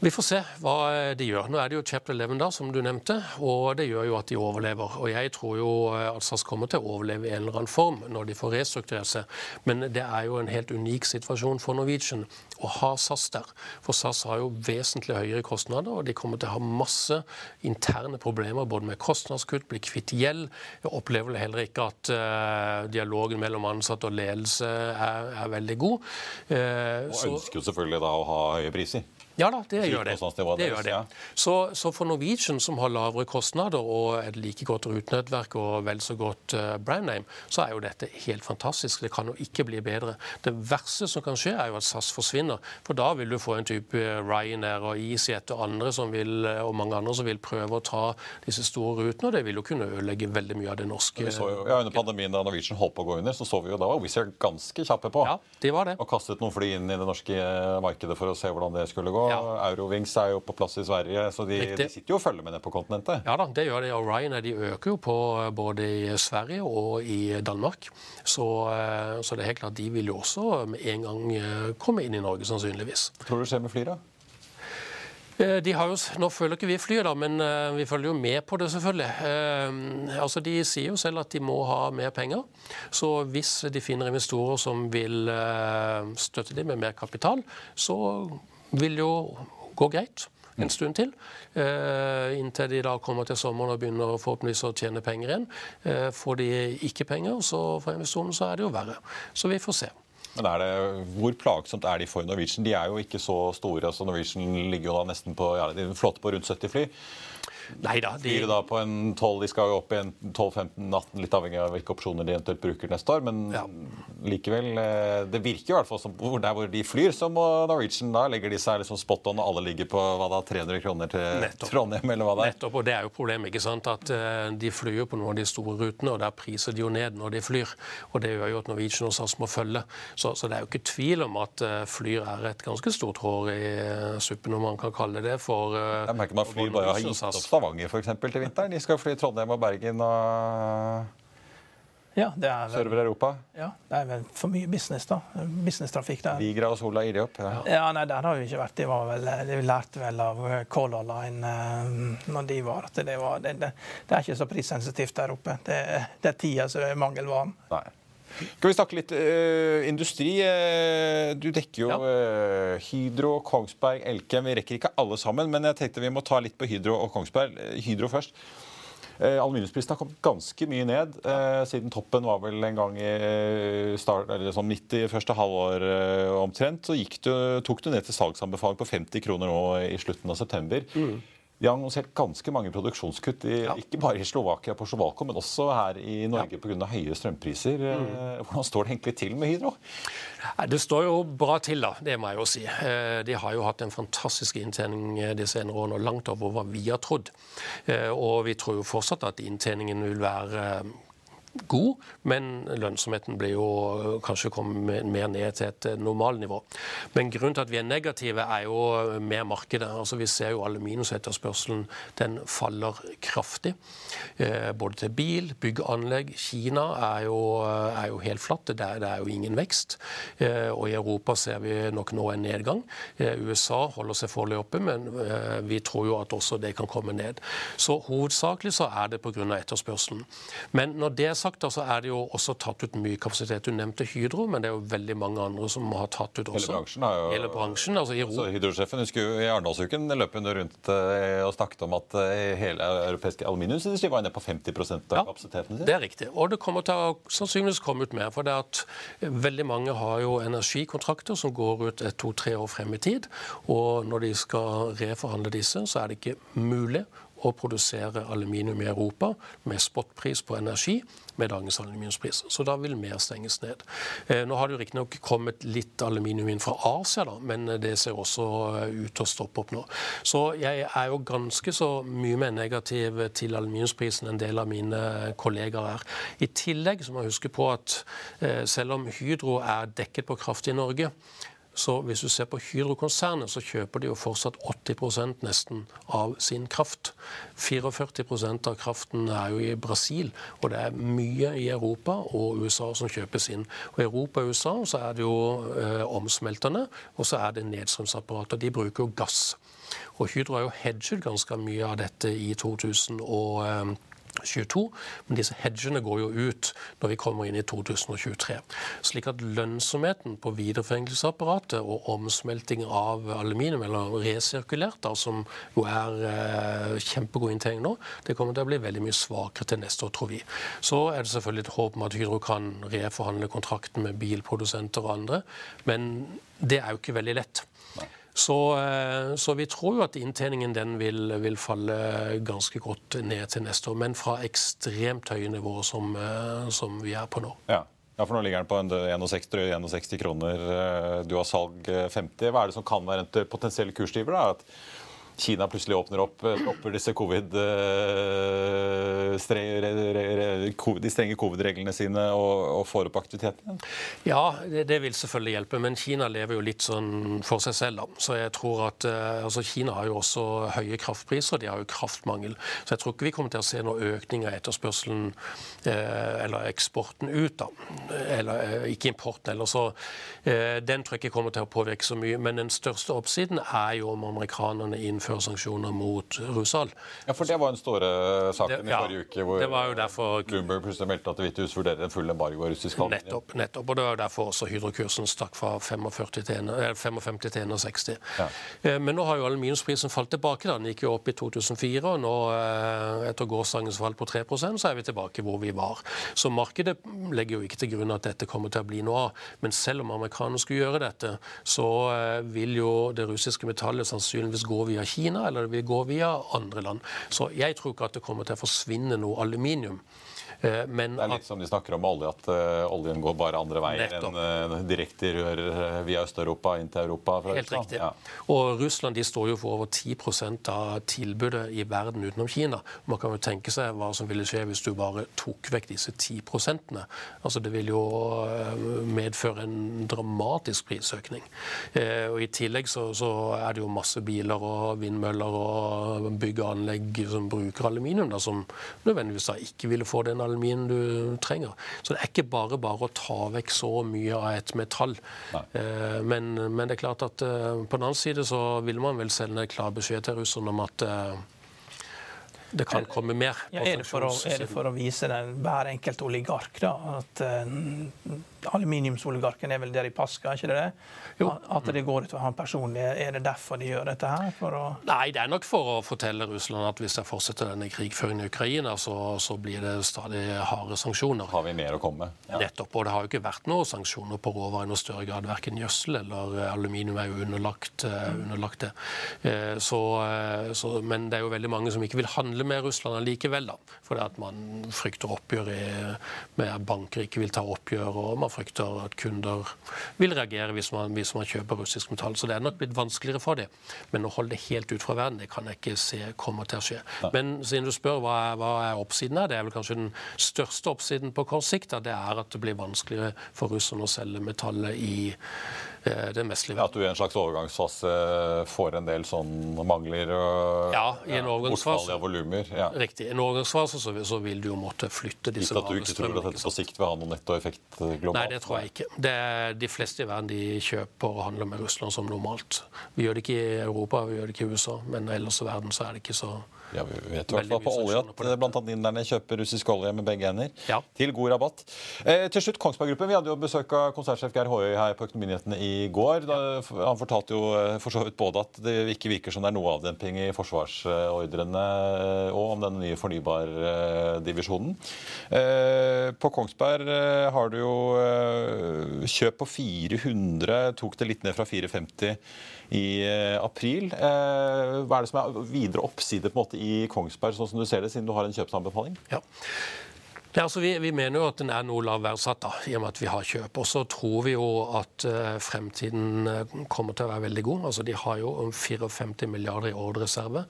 C: Vi får se hva de gjør. Nå er det jo chapter 11, da, som du nevnte, og det gjør jo at de overlever. Og jeg tror jo at SAS kommer til å overleve i en eller annen form når de får restrukturert seg. Men det er jo en helt unik situasjon for Norwegian å ha SAS der. For SAS har jo vesentlig høyere kostnader og de kommer til å ha masse interne problemer både med kostnadskutt, bli kvitt gjeld. Jeg opplever vel heller ikke at uh, dialogen mellom ansatte og ledelse er, er veldig god.
A: Uh, og ønsker jo selvfølgelig da å ha høye priser.
C: Ja da, det gjør det. det, gjør det. Så, så, for Norwegian, som har lavere kostnader og et like godt rutenettverk og vel så godt uh, brandname, så er jo dette helt fantastisk. Det kan jo ikke bli bedre. Det verste som kan skje, er jo at SAS forsvinner. For da vil du få en type Ryanair og EasyJet og andre som vil, og mange andre som vil prøve å ta disse store rutene, og det vil jo kunne ødelegge veldig mye av det norske
A: jo, ja, Under pandemien da Norwegian holdt på å gå under, så så vi jo da var Wizz Air ganske kjappe på.
C: Ja, det var det.
A: Og kastet noen fly inn i det norske markedet for å se hvordan det skulle gå. Ja. Eurowings er jo på plass i Sverige, så de, de sitter jo og følger med ned på kontinentet.
C: Ja da, det gjør de. Og Ryanair de øker jo på både i Sverige og i Danmark. Så, eh, så, det er helt klart de vil jo også med en gang eh, komme inn i Norge, sannsynligvis.
A: Hva tror du skjer med flyra?
C: da? de har jo, nå følger ikke vi flyet, da, men vi følger jo med på det, selvfølgelig. Eh, altså, De sier jo selv at de må ha mer penger. Så hvis de finner investorer som vil eh, støtte dem med mer kapital, så vil jo gå greit en stund til. Uh, inntil de da kommer til sommeren og begynner forhåpentligvis å tjene penger igjen. Uh, får de ikke penger så fra investorene, så er det jo verre. Så vi får se.
A: Men det, Hvor plagsomt er de for Norwegian? De er jo ikke så store. altså Norwegian ligger jo da nesten på ja, de flåte på rundt 70 fly.
C: Neida,
A: de... Flyr da på en 12, De skal jo opp i en 12-15-18, litt avhengig av hvilke opsjoner de eventuelt bruker neste år. Men ja. likevel eh, Det virker i hvert fall som der hvor de flyr, så må Norwegian da legger de seg liksom spot on, og alle ligger på hva da, 300 kroner til Nettopp. Trondheim, eller hva det
C: er. Nettopp, og det er jo problemet. ikke sant, at uh, De flyr jo på noen av de store rutene, og der priser de jo ned når de flyr. og Det gjør jo at Norwegian og SAS må følge. Så, så det er jo ikke tvil om at uh, Flyr er et ganske stort hår i suppen, om man kan kalle det for
A: Jeg merker man Flyr bare har gitt opp Stavanger for eksempel, til vinteren. De skal fly Trondheim og Bergen og
B: ja, det er
A: vel, Server Europa?
B: Ja, det er vel for mye business, da. Businesstrafikk der.
A: Vigra og Sola gir de opp?
B: Ja. ja, nei, der har vi ikke vært. De, var vel, de lærte vel av Color Line uh, når de var at det, var, det, det, det, er ikke så prissensitivt der oppe. Det, det er tida som er mangelvaren.
A: Nei. Skal vi snakke litt uh, industri? Uh, du dekker jo ja. uh, Hydro, Kongsberg, Elkem. Vi rekker ikke alle sammen, men jeg tenkte vi må ta litt på Hydro og Kongsberg. Hydro først. Uh, Aluminiumsprisen har kommet ganske mye ned. siden toppen var vel en gang i start, eller sånn midt i første halvår omtrent. Så du, tok du ned til salgsanbefaling på 50 kroner nå i slutten av september. Mm. De har annonsert ganske mange produksjonskutt, i, ja. ikke bare i Slovakia, på Slovakia, men også her i Norge ja. pga. høye strømpriser. Mm. Hvordan står det egentlig til med Hydro?
C: Det står jo bra til, da. Det må jeg jo si. Eh, de har jo hatt en fantastisk inntjening eh, de senere årene, og langt over hva vi har trodd. Eh, og vi tror jo fortsatt at inntjeningen vil være god, men lønnsomheten blir jo øh, kanskje kommet mer ned til et øh, normalnivå. Men grunnen til at vi er negative, er jo øh, mer markedet. Altså Vi ser jo aluminiumsetterspørselen den faller kraftig. Både til bil, bygg og anlegg. Kina er jo, er jo helt flatt. Det er, det er, jo ingen vekst. Og i Europa ser vi nok nå en nedgang. USA holder seg foreløpig oppe, men vi tror jo at også det kan komme ned. Så hovedsakelig så er det pga. etterspørselen. Men når det er sagt, så er det jo også tatt ut mye kapasitet. Du nevnte Hydro, men det er jo veldig mange andre som har tatt ut også.
A: Hele bransjen har jo
C: Hele bransjen, altså i
A: altså, Hydro-sjefen husker jo i Arendalsuken løp hun rundt eh, og snakket om at eh, hele europeiske aluminiumsindustri var nede på 50 av ja, kapasiteten sin.
C: Det er riktig. Og det kommer til å sannsynligvis komme ut mer. For det at veldig mange har jo energikontrakter som går ut to-tre år frem i tid. Og når de skal reforhandle disse, så er det ikke mulig å produsere aluminium i Europa med spotpris på energi med dagens aluminiumspris. Så da vil mer stenges ned. Eh, nå har det jo riktignok kommet litt aluminium inn fra Asia, da, men det ser også eh, ut til å stoppe opp nå. Så jeg er jo ganske så mye mer negativ til aluminiumsprisen enn en del av mine kollegaer er. I tillegg så må jeg huske på at eh, selv om Hydro er dekket på kraft i Norge, så hvis du ser på Hydro-konsernet, så kjøper de jo fortsatt 80% nesten av sin kraft. 44% av kraften er jo i Brasil, og det er mye i Europa og USA som kjøpes inn. Og I Europa og USA så er det jo eh, omsmeltende, og så er det nedstrømsapparater. De bruker jo gass. Og Hydro har jo hedget ganske mye av dette i 2000. og 22, men disse hedgene går jo ut når vi kommer inn i 2023. Slik at lønnsomheten på videreforenklingsapparatet og omsmelting av aluminium, eller resirkulert, da, som jo er eh, kjempegod inntjening nå, det kommer til å bli veldig mye svakere til neste år, tror vi. Så er det selvfølgelig et håp om at Hydro kan reforhandle kontrakten med bilprodusenter og andre, men det er jo ikke veldig lett. Så, eh, så, vi tror jo at inntjeningen den vil, vil, falle ganske godt ned til neste år. Men fra ekstremt høye nivåer som, eh, som vi er på nå.
A: Ja. ja. for nå ligger den på 61, 61 kroner. Eh, du har salg 50. Hva er det som kan være en potensiell kursdriver? At Kina plutselig åpner opp, stopper disse covid, eh, de strenge covid-reglene sine og, og, får opp aktiviteten?
C: Ja, det, det, vil selvfølgelig hjelpe. Men Kina lever jo litt sånn for seg selv. da. Så jeg tror at eh, altså Kina har jo også høye kraftpriser, de har jo kraftmangel. Så jeg tror ikke vi kommer til å se noen økning av etterspørselen eh, eller eksporten ut. da. Eller ikke importen heller. Så den tror jeg ikke kommer til å påvirke så mye. Men den største oppsiden er jo om amerikanerne innfører innføre sanksjoner mot Russland.
A: Ja, for Det var en store saken
C: det, ja,
A: i forrige uke, hvor
C: det var jo derfor,
A: Bloomberg plutselig meldte at Det hvite hus vurderer en full embargo av russisk handel.
C: Nettopp, nettopp, og Det var derfor også hydrokursen stakk fra 45 til 55 til 61. Ja. Eh, men nå har jo aluminiumsprisen falt tilbake. da. Den gikk jo opp i 2004, og nå eh, etter gårsdagens fall på 3 så er vi tilbake hvor vi var. Så markedet legger jo ikke til grunn at dette kommer til å bli noe av. Men selv om amerikanerne skulle gjøre dette, så eh, vil jo det russiske metallet sannsynligvis gå via Kina, eller det vil gå via andre land. Så jeg tror ikke at det kommer til å forsvinne noe aluminium.
A: Eh, men det er litt som de snakker om olje, at uh, oljen går bare andre veier enn uh, direkte rør via Øst-Europa inn til Europa.
C: Helt riktig. Ja. Og Russland de står jo for over 10% av tilbudet i verden utenom Kina. Man kan jo tenke seg hva som ville skje hvis du bare tok vekk disse 10% altså Det vil jo medføre en dramatisk prisøkning. Og I tillegg så, så, er det jo masse biler og vindmøller og bygg og anlegg som bruker aluminium, da, som nødvendigvis da ikke ville få den aluminium aluminium du trenger. Så det er ikke bare bare å ta vekk så mye av et metall. Eh, men, men, det er klart at eh, på den annen side så vil man vel sende klar beskjed til russerne om at eh, det kan komme mer.
B: Ja, er, det å, er, det for å, vise den, hver enkelt oligark da, at uh, Aluminiumsoligarken er vel der i Paska, ikke det? Jo. At det går utover han personlig. Er det derfor de gjør dette her?
C: Nei, det er nok for å fortelle Russland at hvis de fortsetter denne krigføringen i Ukraina, så, så, blir det stadig harde sanksjoner.
A: Har vi mer å komme med?
C: Ja. Nettopp. Og det har jo ikke vært noen sanksjoner på råvarer i noe større grad. Verken gjødsel eller eh, aluminium er jo underlagt, uh, underlagt det. Uh, så, uh, så, men det er jo veldig mange som ikke vil handle med Russland allikevel, da. Fordi at man frykter oppgjør i, med banker ikke vil ta oppgjør. og man frykter at kunder vil reagere hvis man, hvis man kjøper russisk metall. Så det er nok blitt vanskeligere for dem. Men å holde det helt ut fra verden, det kan jeg ikke se kommer til å skje. Men siden du spør hva er, hva er oppsiden her, det er vel kanskje den største oppsiden på kort sikt. Det er at det blir vanskeligere for russerne å selge metallet i Eh, det livet.
A: At du i en slags overgangsfase får en del sånn mangler og
C: ja, i en
A: bortfall av volumer?
C: Ja. Riktig. I en overgangsfase så, så, vil du jo måtte flytte disse
A: varene. Gitt at du ikke tror at dette på sikt vil ha noen nettoeffekt globalt?
C: Nei, det tror jeg ikke. Det er de fleste i verden de kjøper og handler med Russland som normalt. Vi gjør det ikke i Europa, vi gjør det ikke i USA, men ellers i verden så er det ikke så
A: ja, Vi vet i hvert fall på olje at bl.a. inderne kjøper russisk olje med begge hender. Ja. Til god rabatt. Eh, til slutt, Kongsberg Gruppen. Vi hadde jo besøk av konsertsjef Geir Håøy her på Økonominyhetene i går. Da, han fortalte jo eh, for så vidt både at det ikke virker som det er noe avdemping i forsvarsordrene, eh, og om den nye fornybardivisjonen. Eh, på Kongsberg eh, har du jo kjøp på 400, tok det litt ned fra 450 i eh, april. Eh, hva er det som er videre oppside på en måte i Kongsberg, sånn som du ser det, siden du har en kjøpsanbefaling?
C: Ja. Ja, altså vi, vi, mener jo at den er noe lav verdsatt, da, i og med at vi har kjøp. Og så tror vi jo at uh, fremtiden kommer til å være veldig god. Altså De har jo 54 milliarder i ordrereserve,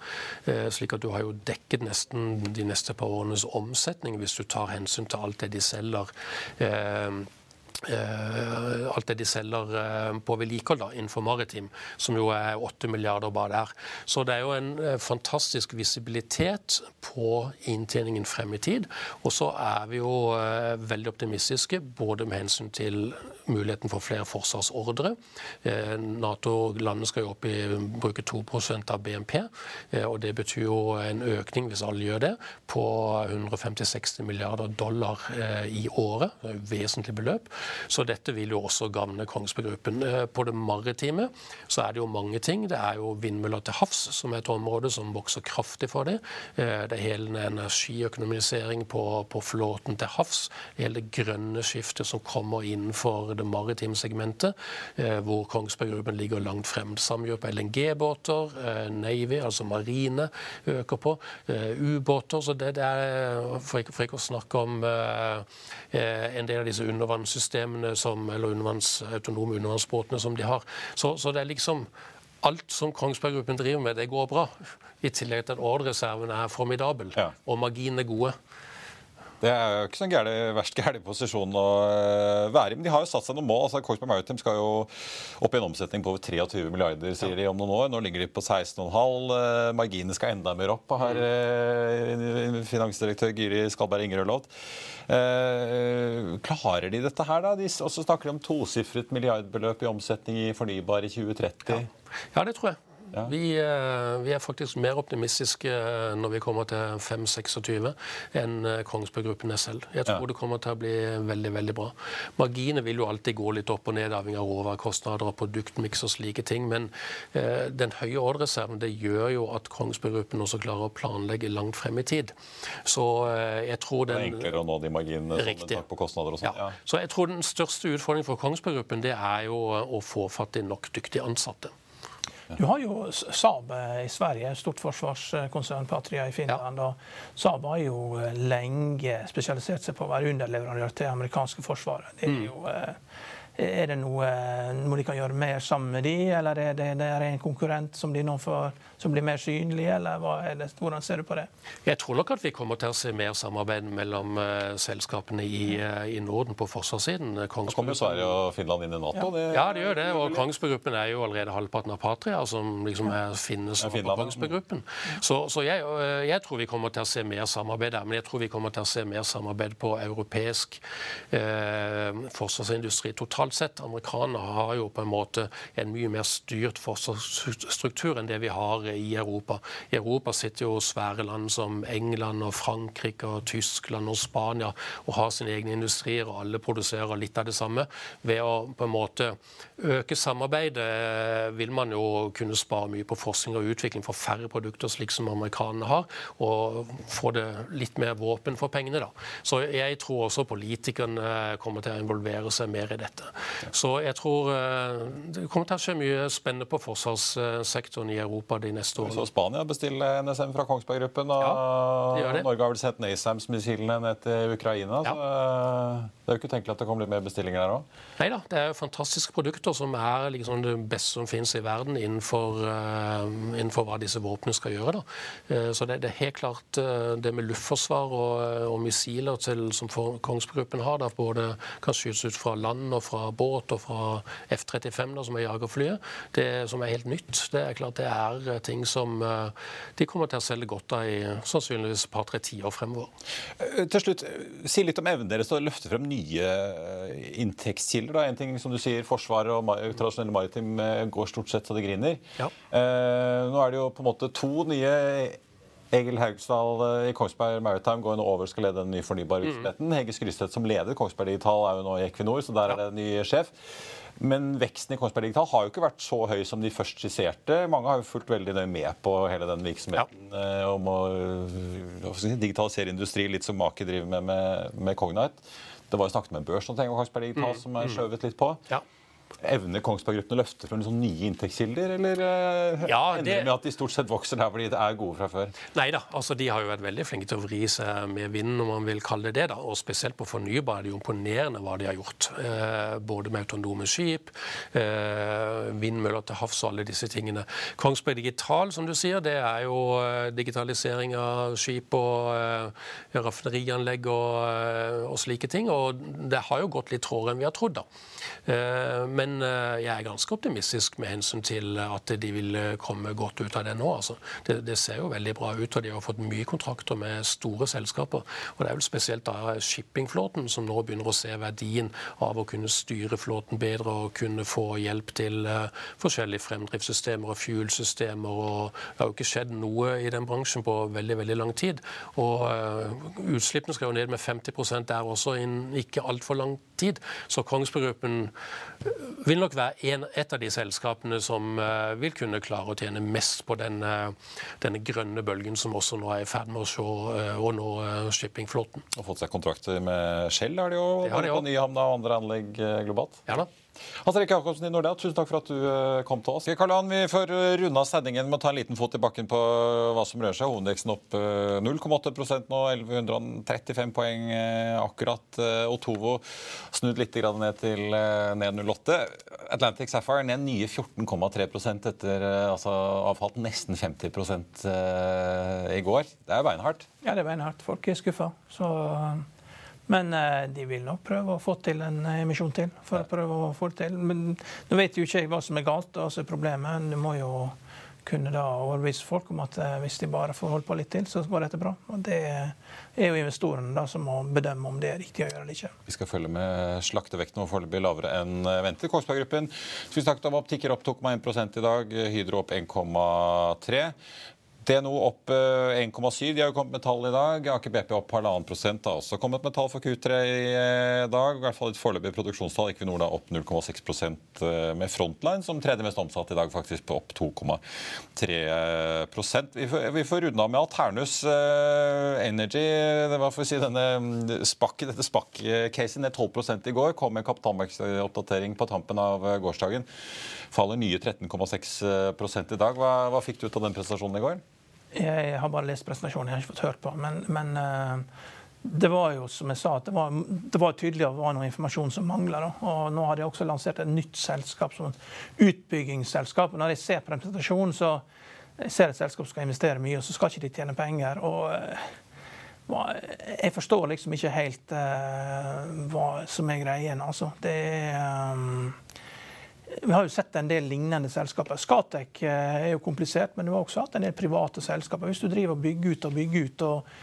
C: uh, slik at du har jo dekket nesten de neste par årenes omsetning hvis du tar hensyn til alt det de selger. Uh, alt det de selger uh, på vedlikehold innenfor maritim, som jo er 8 milliarder bare der. Så det er jo en uh, fantastisk visibilitet på inntjeningen frem i tid. Og så er vi jo veldig optimistiske både med hensyn til muligheten for flere forsvarsordre. Nato-landene skal jo opp i bruke 2% av BNP, og det betyr jo en økning, hvis alle gjør det, på 150-60 milliarder dollar i året. Det er et vesentlig beløp. Så dette vil jo også gagne Kongsberg Gruppen. Eh, på det maritime så er det jo mange ting. Det er jo vindmøller til havs, som er et område som vokser kraftig for det. Eh, det er hele energiøkonomisering på, på flåten til havs. Det Hele det grønne skiftet som kommer innenfor det maritime segmentet, eh, hvor Kongsberg Gruppen ligger langt frem. Samme gjør på LNG-båter, Navy, altså marine, øker på. Ubåter. Så det, det er, for ikke, for ikke, å snakke om en del av disse undervannssystemene som, eller undervanns, autonome undervannsbåtene som de har. Så, så, det er liksom Alt som Kongsberg Gruppen driver med, det går bra. I tillegg til at ordrereserven er formidabel, ja. og marginene gode.
A: Det er jo ikke sånn gærlig, verst gæren posisjon å eh, være i. Men de har jo satt seg noen mål. altså Kongsberg Maritime skal jo opp i en omsetning på over 23 milliarder sier de om noen år. Nå ligger de på 16,5. Eh, marginene skal enda mer opp, har eh, finansdirektør Gyri Skalberg Ingerød lovt. Klarer de dette her, da? De også snakker de om tosifret milliardbeløp i omsetning i fornybar i 2030.
C: Ja, ja det tror jeg. Ja. Vi, eh, vi, er faktisk mer optimistiske eh, når vi kommer til 5-26 enn eh, Kongsberg Gruppen er selv. Jeg tror ja. det kommer til å bli veldig veldig bra. Marginene vil jo alltid gå litt opp og ned, avhengig av råvarekostnader og produktmiks og slike ting. Men eh, den høye ordrereserven det gjør jo at Kongsberg Gruppen også klarer å planlegge langt frem i tid. Så eh, jeg tror den
A: Det er enklere å nå de marginene som
C: riktig.
A: på kostnader og sånn.
C: Ja. Så jeg tror den største utfordringen for Kongsberg Gruppen det er jo å få fatt i nok dyktige ansatte.
B: Du har jo Saab i Sverige, stort forsvarskonsern, Patria i Finland. Ja. og Saab har jo eh, lenge spesialisert seg på å være underleverandør til amerikanske forsvaret. Det er mm. jo mm. Er det noe, noe de kan gjøre mer sammen med de, eller er det, det er en konkurrent som de nå får som blir mer synlige, eller det, hvordan ser du på det?
C: Jeg tror nok at vi kommer til å se mer samarbeid mellom uh, selskapene i, uh, i, Norden på forsvarssiden.
A: Kongsberg... kommer jo Sverige og Finland inn i Nato.
C: Ja, det... ja det gjør det. Og Kongsberg-gruppen er jo allerede halvparten av Patria, som liksom er finnes på Kongsberg-gruppen. Så, så jeg, uh, jeg, tror vi kommer til å se mer samarbeid der. Men jeg tror vi kommer til å se mer samarbeid på europeisk forsvarsindustri totalt sett. Amerikanerne har jo på en måte en mye mer styrt forsvarsstruktur enn det vi har i Europa. I Europa sitter jo svære land som England og Frankrike og Tyskland og Spania og har sine egne industrier, og alle produserer litt av det samme. Ved å på en måte øke samarbeidet eh, vil man jo kunne spare mye på forskning og utvikling for færre produkter, slik som amerikanerne har, og få det litt mer våpen for pengene. da. Så jeg tror også politikerne kommer til å involvere seg mer i dette. Så jeg tror eh, det kommer til å skje mye spennende på forsvarssektoren i Europa de neste år.
A: Så Spania bestiller NSM fra Kongsberg Gruppen, og ja, Norge har vel sett NASAMS-missilene ned til Ukraina. Ja. så eh, Det er jo ikke tenkelig at det kommer litt mer bestillinger der òg?
C: Nei da, det er jo fantastiske produkter som er liksom det beste som finnes i verden innenfor, uh, innenfor hva disse våpnene skal gjøre. Da. Uh, så det, det, er helt klart uh, det med luftforsvar og, og missiler til, som Kongsberg Gruppen har, der både kan skytes ut fra land og fra båt og fra F-35, som er jagerflyet, det som er helt nytt. Det er klart det er ting som eh, de kommer til å selge godt av i sannsynligvis et par-tre tiår fremover.
A: Eh, til slutt, Si litt om evnen deres til å løfte frem nye inntektskilder. inntektskilder. En ting som du sier, Forsvaret og tradisjonelle maritim går stort sett så det griner. Ja. nå er det jo på en måte to nye Egil Haugsdal i Kongsberg Maritime går nå over og skal lede den nye fornybare virksomheten. Mm. Hege Skrystvedt som leder Kongsberg Digital er jo nå i Equinor, så der er det en ny sjef. Men veksten i Kongsberg Digital har jo ikke vært så høy som de først skisserte. Mange har jo fulgt veldig nøye med på hele den virksomheten ja. Eh, om å si, digitalisere industri, litt som Maki driver med med, med Cognite. Det var jo snakket med en børs om Kongsberg Digital mm, som er mm. skjøvet litt på. Ja. Evner Kongsberg Gruppen å løfte fra sånn nye inntektskilder, eller uh, ja, det... ender det med at de stort sett vokser der fordi de er gode fra før?
C: Nei da, altså de har jo vært veldig flinke til å vri seg med vinden, om man vil kalle det det. da, Og spesielt på fornybar er det jo imponerende hva de har gjort. Eh, både med autonome skip, eh, vindmøller til havs og alle disse tingene. Kongsberg Digital, som du sier, det er jo eh, digitalisering av skip og eh, raffinerianlegg og, eh, og slike ting. Og det har jo gått litt trådere enn vi har trodd, da. Eh, men eh, jeg er ganske optimistisk med hensyn til at de vil eh, komme godt ut av det nå. Altså. Det, det, ser jo veldig bra ut, og de har fått mye kontrakter med store selskaper. Og det er vel spesielt da shippingflåten som nå begynner å se verdien av å kunne styre flåten bedre og kunne få hjelp til forskjellige fremdriftssystemer og fuel-systemer. Og det har jo ikke skjedd noe i den bransjen på veldig, veldig lang tid. Og utslippene skal jo ned med 50% der også innen ikke altfor lang tid. Så Kongsberg Gruppen vil nok være en, et av de selskapene som uh, vil kunne klare å tjene mest på denne, denne, grønne bølgen som også nå er i ferd med å se, uh, nå uh, shippingflåten.
A: Og fått seg kontrakter med Shell, har de jo, både på Nyhamna og andre anlegg globalt?
C: Ja da.
A: Hans Erik Jacobsen i Nordea, tusen takk for at du eh, kom til oss. Karl Johan, vi får eh, runde av sendingen med å ta en liten fot i bakken på hva som rører seg. Hovedindeksen opp 0,8 eh, nå, 1135 poeng akkurat. Otovo snudd litt ned til ned 08. Atlantic Sapphire ned nye 14,3% etter altså avfalt nesten 50% i går. Det er beinhardt.
B: Ja, det er beinhardt. Folk er skuffa. Så men eh, de vil nok prøve å få til en emisjon til. for å prøve å få det til. Men Nå vet jo ikke jeg hva som er galt, altså problemet. Du må jo kunne da overbevise folk om at eh, hvis de bare får holdt på litt til, så går dette bra. Og Det er jo investorene da som må bedømme om det er riktig å gjøre eller ikke.
A: Vi skal følge med slaktevekten og foreløpig lavere enn ventet. Kongsberg Gruppen tusen takk, da om opp, tikker opp 2,1 i dag. Hydro opp 1,3. DNO opp 1,7. Eh, De har jo kommet med tall i dag. Aker BP opp halvannen prosent. har også kommet med tall for Q3 i eh, dag. I hvert fall et foreløpig produksjonstall. Equinor da opp 0,6 eh, med Frontline som tredje mest omsatt i dag, faktisk på opp 2,3 vi, får, vi får runde av med Alternus Energy. Det var for å si denne mm, SPAC, dette spakk-casen ned 12 i går. Kom med kapitalmarkedsoppdatering på tampen av gårsdagen. Faller nye 13,6 i dag. Hva, hva fikk du ut av den prestasjonen i går?
B: Jeg har bare lest presentasjonen, jeg har ikke fått hørt på. Men, men uh, det var jo som jeg sa, det var, det var tydelig at det var noe informasjon som mangla. Og nå har de også lansert et nytt selskap som et utbyggingsselskap. Og når jeg ser presentasjonen, så jeg ser et selskap som skal investere mye, og så skal ikke de tjene penger. og uh, jeg forstår liksom ikke helt uh, hva som er greien. Altså. Det er um, vi har jo sett en del lignende selskaper. Skatek eh, er jo komplisert, men du har også hatt en del private selskaper. Hvis du driver og bygger ut og bygger ut, og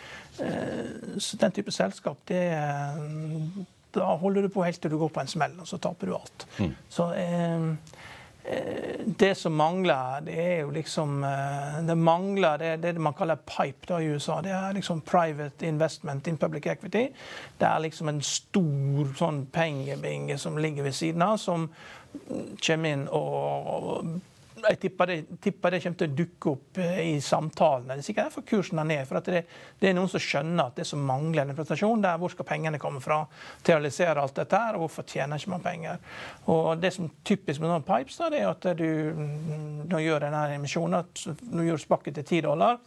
B: så den type selskap, det, eh, da holder du på helt til du går på en smell, og så taper du alt. Mm. Så eh, det som mangler, det er jo liksom Det mangler det, det man kaller pipe da i USA. Det er liksom private investment in public equity. Det er liksom en stor sånn pengebinge som ligger ved siden av, som kommer inn og jeg tipper det, tipper det, kommer til å dukke opp eh, i samtalene. Det er sikkert derfor kursen er ned. For det, det, er noen som skjønner at det som mangler en prestasjon, det er hvor skal pengene komme fra til å realisere alt dette her, og hvorfor tjener ikke man penger. Og Det som er typisk med noen pipes, da, det er at du nå gjør denne emisjonen, du gjør spakket til 10 dollar.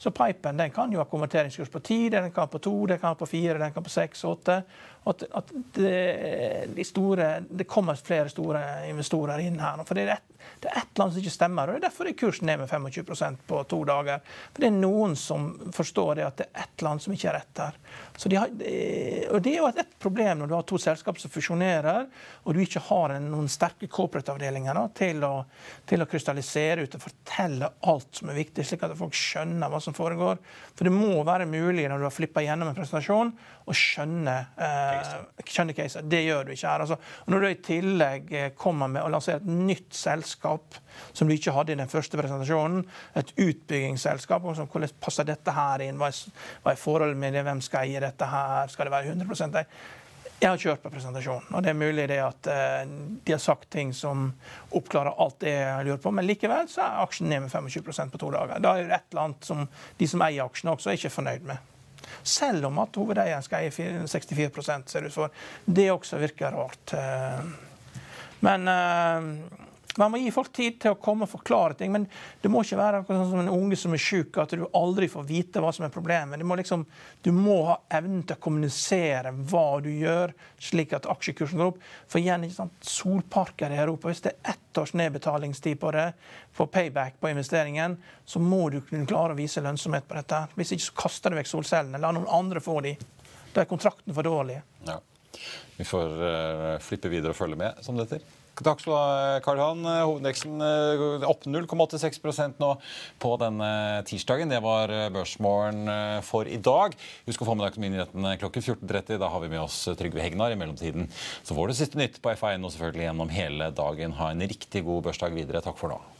B: Så pipen den kan jo ha konverteringskurs på 10, den kan på 2, den kan på 4, den kan på 6, 8 at, at det, de store, det kommer flere store investorer inn her. For det er, et, det er et land som ikke stemmer. og det er Derfor er kursen ned med 25% på to dager. For Det er noen som forstår det at det er ett land som ikke er rett her. De har, og Det er jo et, et, problem når du har to selskap som fusjonerer, og du ikke har en, noen sterke corporate-avdelinger til, til, å krystallisere ut og fortelle alt som er viktig, slik at folk skjønner hva som foregår. For det må være mulig når du har flippa gjennom en presentasjon, å skjønne eh, skjønner caser. Det gjør du ikke her. Altså, når du i tillegg eh, kommer med å lansere et nytt selskap som du ikke hadde i den første presentasjonen, et utbyggingsselskap, og så, hvordan passer dette her inn? Hva er, hva er forholdet med det? Hvem skal eie dette her? Skal det være 100 eie? Jeg har ikke hørt på presentasjonen, og det er mulig det at uh, de har sagt ting som oppklarer alt det jeg lurer på, men likevel så er aksjen ned med 25% på to dager. Da er det et eller annet som de som eier aksjene også, er ikke fornøyd med. Selv om at hovedeieren skal eie 64 ser det ut for. Det også virker rart. Eh, Men uh, man må gi folk tid til å komme og forklare ting. Men det må ikke være sånn som en unge som er syk, at du aldri får vite hva som er problemet. Må liksom, du må ha evnen til å kommunisere hva du gjør, slik at aksjekursen går opp. For igjen, ikke sant, solparker i Europa, hvis det er ett års nedbetalingstid på det, for payback på investeringen, så må du kunne klare å vise lønnsomhet på dette. Hvis ikke så kaster du vekk solcellene. La noen andre få de. Da er kontrakten for dårlig. Ja.
A: Vi får uh, flippe videre og følge med, som det heter. Takk skal du ha, Karl Han. Hovedveksten eh, opp 0,86% nå på denne tirsdagen. Det var eh, børsmålen eh, for i dag. Husk å få med deg Økonominyhetene klokken 14.30. Da har vi med oss Trygve Hegnar. I mellomtiden så får du siste nytt på F1 og selvfølgelig gjennom hele dagen. Ha en riktig god børsdag videre. Takk for nå.